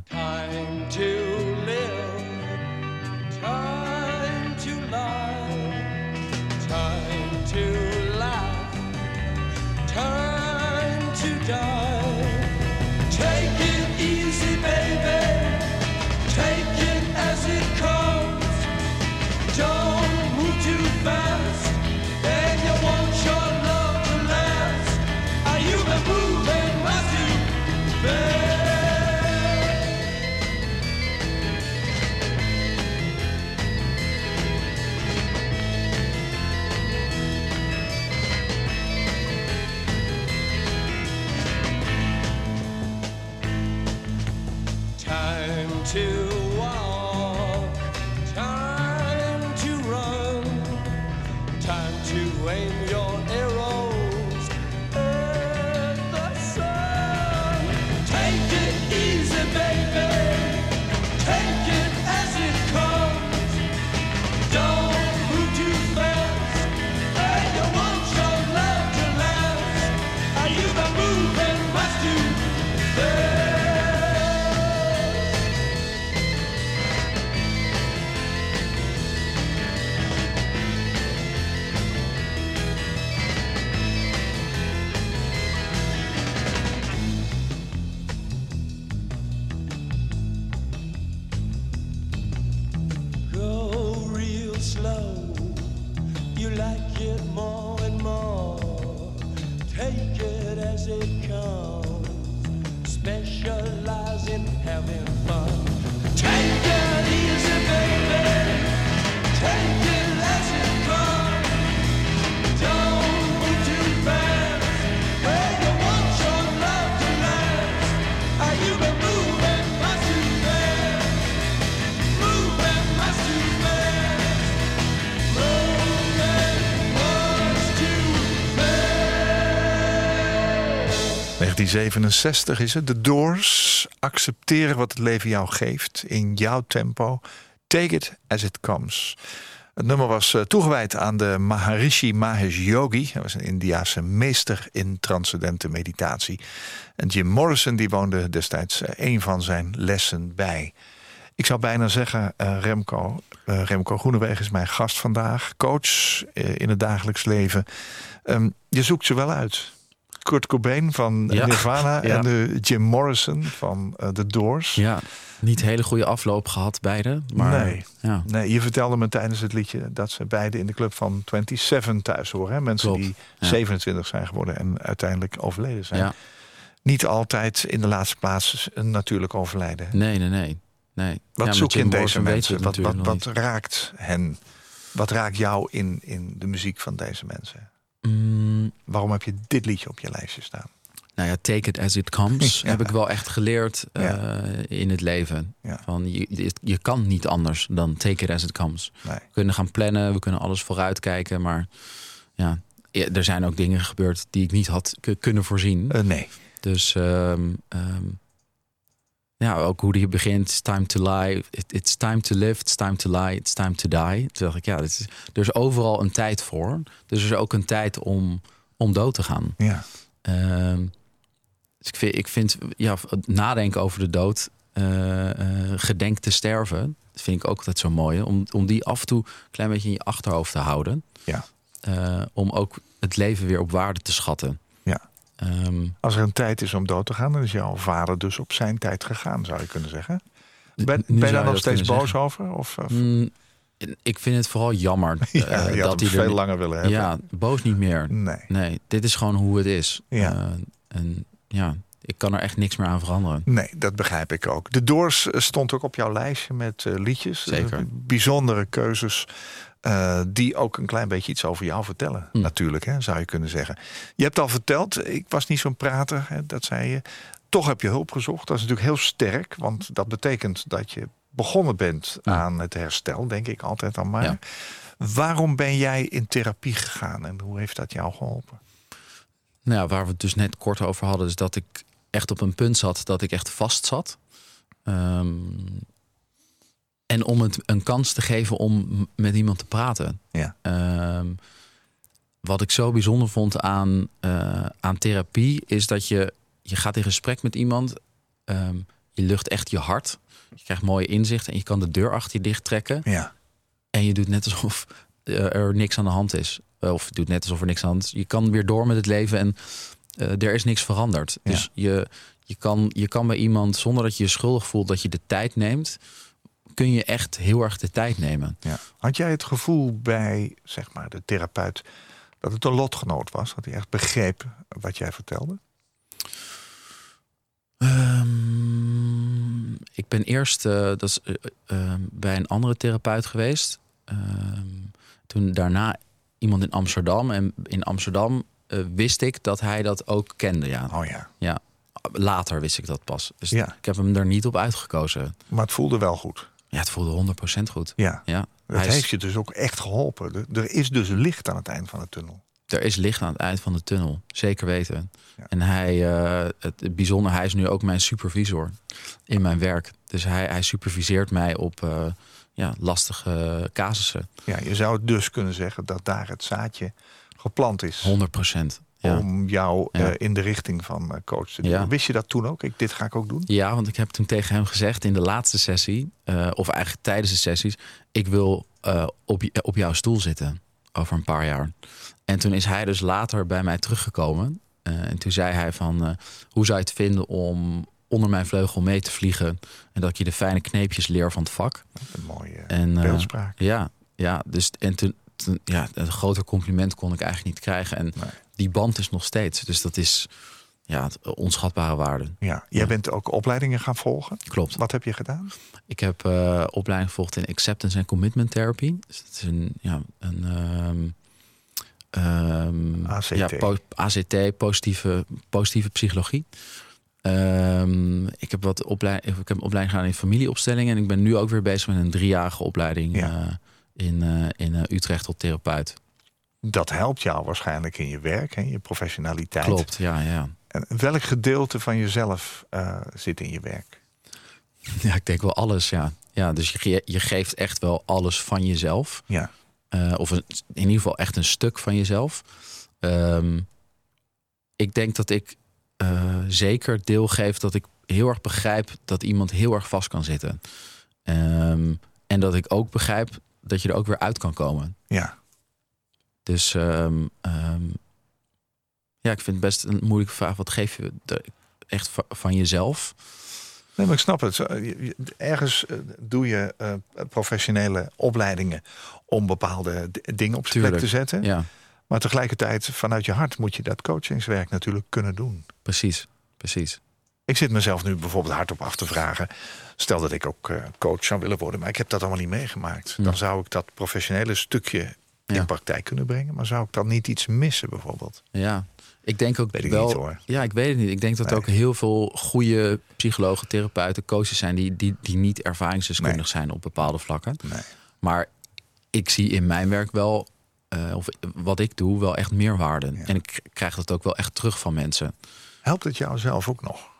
1967 is het. De Doors. Accepteren wat het leven jou geeft. In jouw tempo. Take it as it comes. Het nummer was eh, toegewijd aan de Maharishi Mahesh Yogi. Hij was een Indiase meester in transcendente meditatie. En Jim Morrison die woonde destijds eh, een van zijn lessen bij. Ik zou bijna zeggen, eh, Remco, Remco Groenewegen is mijn gast vandaag. Coach in het dagelijks leven. Ehm, je zoekt ze wel uit. Kurt Cobain van Ja. Nirvana Ja. en de Jim Morrison van eh, The Doors. Ja, niet hele goede afloop gehad beide. Maar, Nee. Ja, Nee, je vertelde me tijdens het liedje dat ze beide in de club van 27 thuis horen. Hè? Mensen Klopt, die ja. 27 zijn geworden en uiteindelijk overleden zijn. Niet altijd in de laatste plaats een natuurlijk overlijden. Nee, nee, nee. nee. Wat zoek je in deze Morrison mensen? Wat, wat, wat raakt hen? Wat raakt jou in, in de muziek van deze mensen? Mm, Waarom heb je dit liedje op je lijstje staan? nou ja, take it as it comes Ja. heb ik wel echt geleerd eh, in het leven. Ja. Van, je, je- kan niet anders dan take it as it comes. Nee. We kunnen gaan plannen, we kunnen alles vooruitkijken. Maar ja, er zijn ook dingen gebeurd die ik niet had kunnen voorzien. Eh, nee. Dus ehm, ehm, ja, ook hoe die begint. It's time to lie. It- it's time to live. It's time to lie. It's time to die. Toen dacht ik, ja, dit is, er is overal een tijd voor. Dus er is ook een tijd om, om dood te gaan. Ja. Ehm, dus ik vind, ik vind ja, nadenken over de dood, eh, gedenk te sterven, dat vind ik ook altijd zo mooi. Om, om die af en toe een klein beetje in je achterhoofd te houden. Ja. Eh, om ook het leven weer op waarde te schatten. Ehm, Als er een tijd is om dood te gaan, dan is jouw vader dus op zijn tijd gegaan, zou je kunnen zeggen. Ben, ben je daar nog steeds boos zeggen. over? Of, of- Mm, ik vind het vooral jammer ja, eh, dat hij er veel langer willen hebben. Ja, boos niet meer. Nee. Nee, dit is gewoon hoe het is. Ja. Eh, en ja, ik kan er echt niks meer aan veranderen. Nee, dat begrijp ik ook. De Doors eh, stond ook op jouw lijstje met liedjes. Zeker. Bijzondere keuzes. Eh, die ook een klein beetje iets over jou vertellen. Hm. Natuurlijk, hè, zou je kunnen zeggen. Je hebt al verteld, ik was niet zo'n prater, hè, dat zei je. Toch heb je hulp gezocht. Dat is natuurlijk heel sterk, want dat betekent dat je begonnen bent Ja. aan het herstel, denk ik altijd dan maar. Ja. Waarom ben jij in therapie gegaan en hoe heeft dat jou geholpen? Nou waar we het dus net kort over hadden, is dat ik echt op een punt zat dat ik echt vast zat. Ehm, en om het een kans te geven om met iemand te praten. Ja. Ehm, wat ik zo bijzonder vond aan, eh, aan therapie, is dat je, je gaat in gesprek met iemand. ehm, je lucht echt je hart. Je krijgt mooie inzichten en je kan de deur achter je dicht trekken. Ja, En je doet net alsof eh, er niks aan de hand is. Eh, Of je doet net alsof er niks aan de hand is. Je kan weer door met het leven en er is niks veranderd. Ja. Dus je, je, kan, je kan bij iemand, zonder dat je je schuldig voelt dat je de tijd neemt, kun je echt heel erg de tijd nemen. ja. Had jij het gevoel bij zeg maar, de therapeut dat het een lotgenoot was? Dat hij echt begreep wat jij vertelde? Ehm, ik ben eerst eh, dat is, eh, eh, bij een andere therapeut geweest. Ehm, toen daarna iemand in Amsterdam. En in Amsterdam eh, wist ik dat hij dat ook kende. Ja. Oh ja. Ja, later wist ik dat pas. Dus Ja. ik heb hem er niet op uitgekozen. Maar het voelde wel goed. Ja, het voelde 100% goed. Ja. Ja, Dat hij is- heeft je dus ook echt geholpen. Er- is dus licht aan het eind van de tunnel. er is licht aan het eind van de tunnel. Zeker weten. Ja. En hij, eh, het, bijzonder, hij is nu ook mijn supervisor in mijn werk. Dus hij, hij superviseert mij op eh, ja, lastige casussen. Ja, je zou dus kunnen zeggen dat daar het zaadje geplant is. 100%. Ja. Om jou Ja. eh, in de richting van eh, coach te doen. Ja. Wist je dat toen ook? Ik, dit ga ik ook doen? Ja, want ik heb toen tegen hem gezegd in de laatste sessie, eh, of eigenlijk tijdens de sessies, ik wil op, op jouw stoel zitten over een paar jaar. En toen is hij dus later bij mij teruggekomen. En toen zei hij van, hoe zou je het vinden om onder mijn vleugel mee te vliegen en dat ik je de fijne kneepjes leer van het vak. Een mooie En, beeldspraak. Ja, ja, dus en toen- ja, een groter compliment kon ik eigenlijk niet krijgen. En Nee. die band is nog steeds. Dus dat is, ja, onschatbare waarde. Ja. Jij Ja. bent ook opleidingen gaan volgen. Klopt. Wat heb je gedaan? Ik heb eh, opleiding gevolgd in acceptance en commitment therapy. Dus het is een, ja, een ehm, ehm, ACT. Ja, po- ACT, positieve, positieve psychologie. Ehm, ik, heb wat opleiding, ik heb een opleiding gedaan in familieopstellingen. En ik ben nu ook weer bezig met een driejarige opleiding Ja. eh, in, eh, in eh, Utrecht tot therapeut. Dat helpt jou waarschijnlijk in je werk en je professionaliteit. Klopt, ja, ja. En welk gedeelte van jezelf eh, zit in je werk? Ja, ik denk wel alles, ja. Ja, dus je, je geeft echt wel alles van jezelf. Ja. Of een, in ieder geval echt een stuk van jezelf. Ehm, ik denk dat ik zeker deel geef dat ik heel erg begrijp dat iemand heel erg vast kan zitten. Ehm, en dat ik ook begrijp dat je er ook weer uit kan komen. Ja. Dus ehm, ehm, ja, ik vind het best een moeilijke vraag. Wat geef je echt va- van jezelf? Nee, maar ik snap het. Ergens eh, doe je eh, professionele opleidingen om bepaalde dingen op zijn plek te zetten. Ja, Maar tegelijkertijd, vanuit je hart moet je dat coachingswerk natuurlijk kunnen doen. precies. Precies. Ik zit mezelf nu bijvoorbeeld hardop af te vragen. Stel dat ik ook eh, coach zou willen worden, maar ik heb dat allemaal niet meegemaakt. Dan zou ik dat professionele stukje in Ja. praktijk kunnen brengen. Maar zou ik dan niet iets missen bijvoorbeeld? Ja, ik denk ook Weet ik wel. niet, hoor. Ja, ik weet het niet. Ik denk dat Nee. ook heel veel goede psychologen, therapeuten, coaches zijn die, die, die niet ervaringsdeskundig Nee. zijn op bepaalde vlakken. Nee. Maar ik zie in mijn werk wel, eh, of wat ik doe, wel echt meerwaarde. Ja. En ik krijg dat ook wel echt terug van mensen. Helpt het jou zelf ook nog?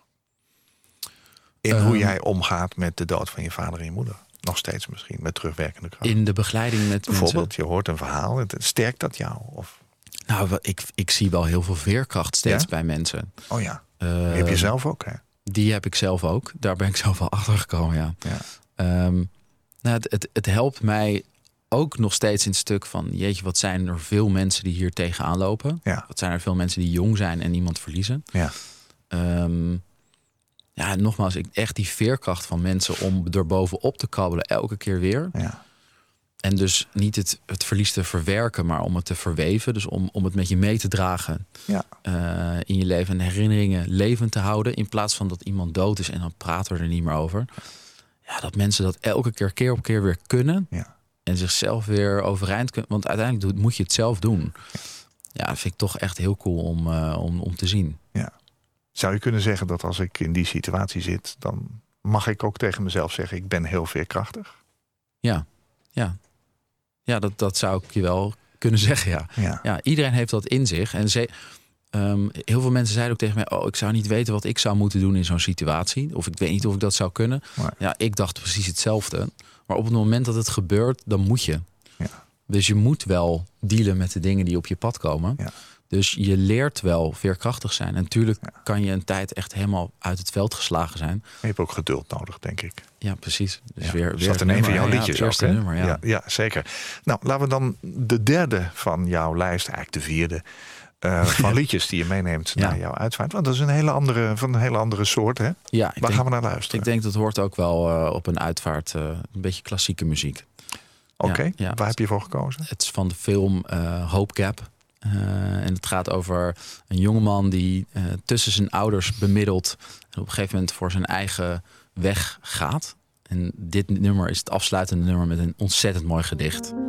In Ehm. hoe jij omgaat met de dood van je vader en je moeder? Nog steeds misschien, met terugwerkende kracht. In de begeleiding met Bijvoorbeeld, mensen. je hoort een verhaal. Het, sterkt dat jou? Of, Nou, ik, ik zie wel heel veel veerkracht steeds Ja? bij mensen. oh ja, Eh, die heb je zelf ook, hè? Die heb ik zelf ook. Daar ben ik zelf wel achter gekomen, ja. Ja. Ehm, nou, het, het, het helpt mij ook nog steeds in het stuk van... jeetje, wat zijn er veel mensen die hier tegenaan lopen. Ja. Wat zijn er veel mensen die jong zijn en iemand verliezen. Ja. Ehm, ja, nogmaals, ik, echt die veerkracht van mensen om er bovenop te kabbelen elke keer weer. ja. En dus niet het, het verlies te verwerken, maar om het te verweven. Dus om, om het met je mee te dragen Ja. eh, in je leven. En herinneringen levend te houden. In plaats van dat iemand dood is en dan praten we er niet meer over. Ja, dat mensen dat elke keer, keer op keer weer kunnen. Ja. En zichzelf weer overeind kunnen. Want uiteindelijk moet je het zelf doen. Ja, dat vind ik toch echt heel cool om, eh, om, om te zien. Zou je kunnen zeggen dat als ik in die situatie zit... dan mag ik ook tegen mezelf zeggen... ik ben heel veerkrachtig? Ja, ja. Ja, dat, dat zou ik je wel kunnen zeggen, ja. Ja. Ja, iedereen heeft dat in zich. En ze, ehm, heel veel mensen zeiden ook tegen mij: Oh, ik zou niet weten wat ik zou moeten doen in zo'n situatie. Of ik weet niet of ik dat zou kunnen. Maar- Ja, ik dacht precies hetzelfde. Maar op het moment dat het gebeurt, dan moet je. Ja. Dus je moet wel dealen met de dingen die op je pad komen. Ja. Dus je leert wel veerkrachtig zijn. En natuurlijk Ja. kan je een tijd echt helemaal uit het veld geslagen zijn. Je hebt ook geduld nodig, denk ik. Ja, precies. Dus Ja. weer, in een van jouw? Ja, liedjes het eerste ook, hè? nummer, ja. ja. Ja, zeker. Nou, laten we dan de derde van jouw lijst, eigenlijk de vierde... eh, van liedjes die je meeneemt Ja. naar jouw uitvaart. Want dat is een hele andere, van een hele andere soort, hè? Ja, Waar denk, gaan we naar luisteren? ik denk dat hoort ook wel eh, op een uitvaart. eh, een beetje klassieke muziek. Oké, waar heb je voor gekozen? Het is van de film Hope Gap. Eh, en het gaat over een jongeman die eh, tussen zijn ouders bemiddelt. En op een gegeven moment voor zijn eigen weg gaat. En dit nummer is het afsluitende nummer met een ontzettend mooi gedicht.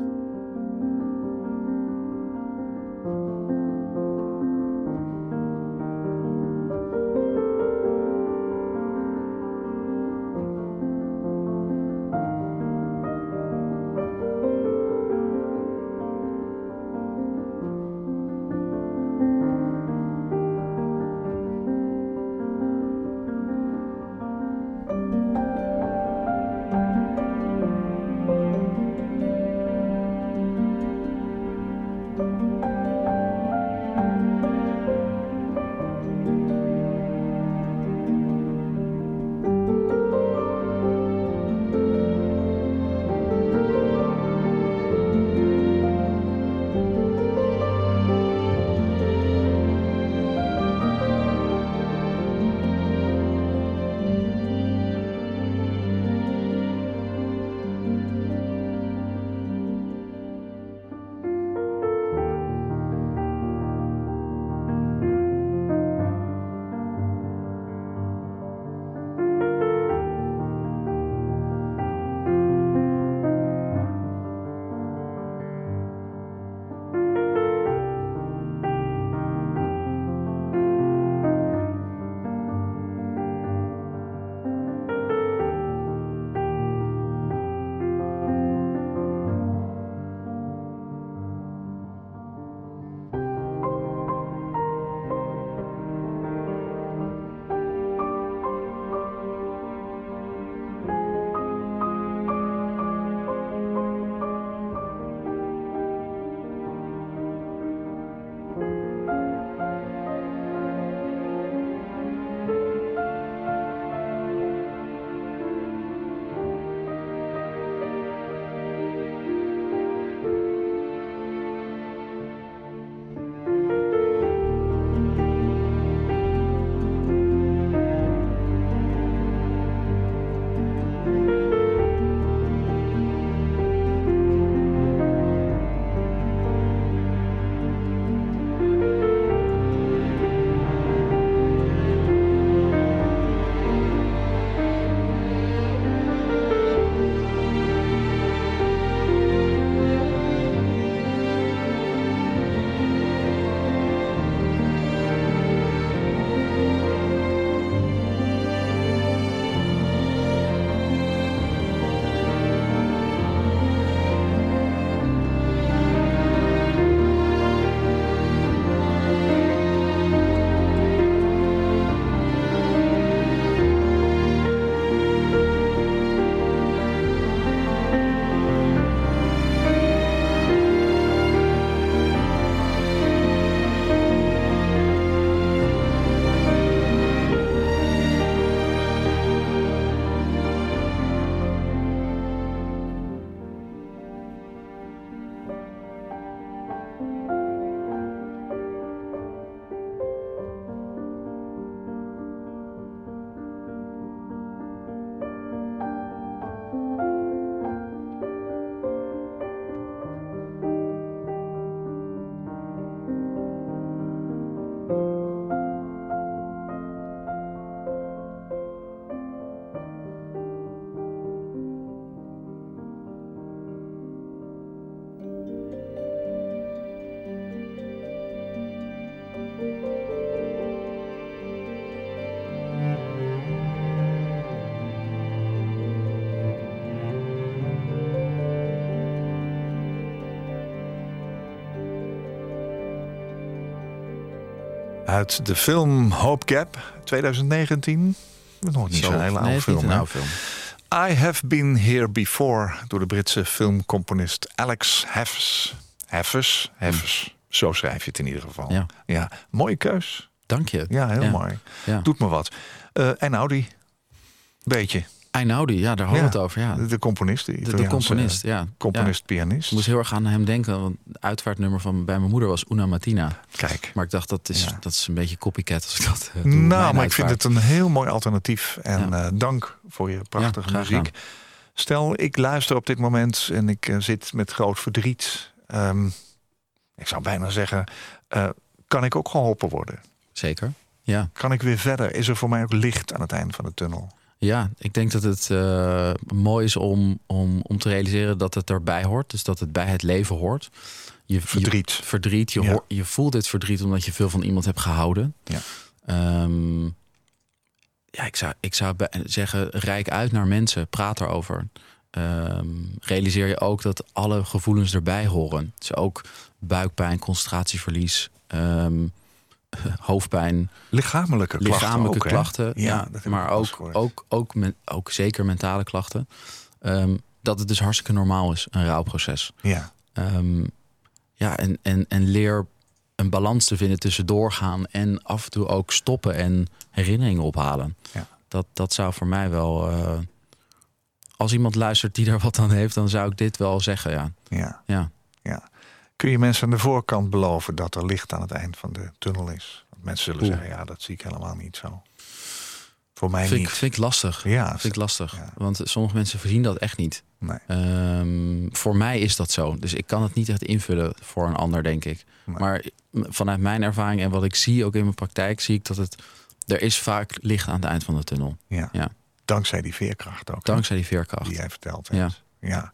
Uit de film Hope Gap 2019. Nog niet zo'n hele oude film. een film. I Have Been Here Before door de Britse filmcomponist Alex Heffes. Heffes? Heffes. Zo schrijf je het in ieder geval. Ja. ja mooie keus. Dank je. Ja, heel Ja. mooi. Ja. Doet me wat. Eh, en Audi. Beetje. Einaudi, ja, daar hadden we Ja. het over. Ja. De, de componist. De, componist, ja. Componist, pianist. Ik moest heel erg aan hem denken. Want het uitvaartnummer van bij mijn moeder was Una Mattina. Kijk. Maar ik dacht, dat is, dat is een beetje copycat als ik dat eh, doe. Nou, maar ik vind het een heel mooi alternatief. En eh, dank voor je prachtige muziek. Stel, ik luister op dit moment en ik eh, zit met groot verdriet. Ehm, ik zou bijna zeggen, kan ik ook geholpen worden? Zeker. Ja. Kan ik weer verder? Is er voor mij ook licht aan het eind van de tunnel? Ja, ik denk dat het eh, mooi is om, om, om te realiseren dat het erbij hoort. Dus dat het bij het leven hoort. Je, Verdriet. Je, verdriet. Je, Ja. je voelt dit verdriet omdat je veel van iemand hebt gehouden. Ja. Ehm, ja, ik zou, ik zou zeggen, rijk uit naar mensen. Praat erover. Ehm, realiseer je ook dat alle gevoelens erbij horen. Dus ook buikpijn, concentratieverlies, ehm, hoofdpijn, Lichamelijke klachten lichamelijke ook, klachten. Ja, dat maar ook, ook, ook, men- ook zeker mentale klachten. Ehm, dat het dus hartstikke normaal is, een rouwproces. Ja, Ehm, ja, en, en, en leer een balans te vinden tussen doorgaan en af en toe ook stoppen en herinneringen ophalen. Ja. Dat, dat zou voor mij wel. eh, als iemand luistert die daar wat aan heeft, dan zou ik dit wel zeggen. Ja. ja, Ja. Kun je mensen aan de voorkant beloven dat er licht aan het eind van de tunnel is? Want mensen zullen Oeh. zeggen, ja, dat zie ik helemaal niet zo. Voor mij Vind, ik, niet. vind ik lastig. Ja, Vind ik lastig. Ja. Want sommige mensen voorzien dat echt niet. Nee. Ehm, voor mij is dat zo. Dus ik kan het niet echt invullen voor een ander, denk ik. Nee. Maar vanuit mijn ervaring en wat ik zie ook in mijn praktijk, zie ik dat het. Er is vaak licht aan het eind van de tunnel. Ja. Ja. Dankzij die veerkracht ook. Dankzij die veerkracht. Die jij verteld Ja. Ja.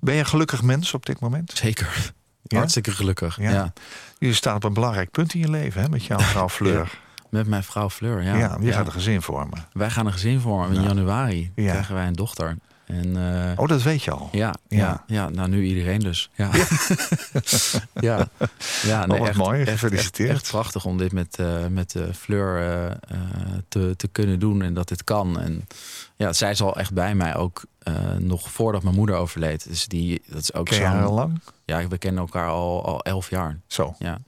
Ben je een gelukkig mens op dit moment? Zeker. Ja? Hartstikke gelukkig. Ja. Ja. Je staat op een belangrijk punt in je leven, hè? Met jouw vrouw Fleur. Met mijn vrouw Fleur. Ja. Ja, je gaat een gezin vormen. Wij gaan een gezin vormen. In Ja. januari Ja. krijgen wij een dochter. En, eh, Oh, dat weet je al. Ja, Ja. ja. Ja, nou nu iedereen dus. Ja, ja. ja Oh, wat mooi. Gefeliciteerd. Echt, echt prachtig om dit met, eh met Fleur eh, eh, te, te kunnen doen en dat dit kan. En ja, zij is al echt bij mij ook nog voordat mijn moeder overleed. Dus die, dat is ook Ken zo. al lang? Ja, we kennen elkaar al, al elf jaar. Zo. Ja.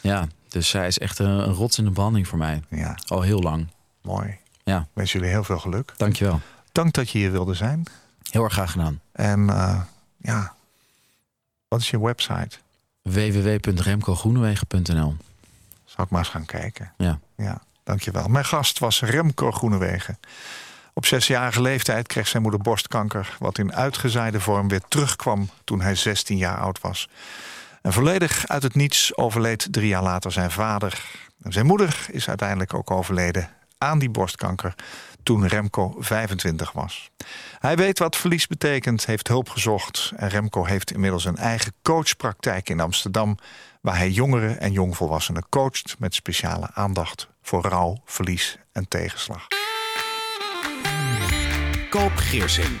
ja, dus zij is echt een, een rots in de branding voor mij. Ja, Al heel lang. mooi. Ja. Wens jullie heel veel geluk. Dankjewel. Dank dat je hier wilde zijn. Heel erg graag gedaan. En eh, ja, wat is je website? www.remcogroenewegen.nl Zal ik maar eens gaan kijken. Ja. Ja, dankjewel. Mijn gast was Remco Groenewegen. Op zesjarige leeftijd kreeg zijn moeder borstkanker... wat in uitgezaaide vorm weer terugkwam toen hij 16 jaar oud was. En volledig uit het niets overleed drie jaar later zijn vader. En zijn moeder is uiteindelijk ook overleden aan die borstkanker... toen Remco 25 was. Hij weet wat verlies betekent, heeft hulp gezocht... en Remco heeft inmiddels een eigen coachpraktijk in Amsterdam... waar hij jongeren en jongvolwassenen coacht... met speciale aandacht voor rouw, verlies en tegenslag. Koop Geersing.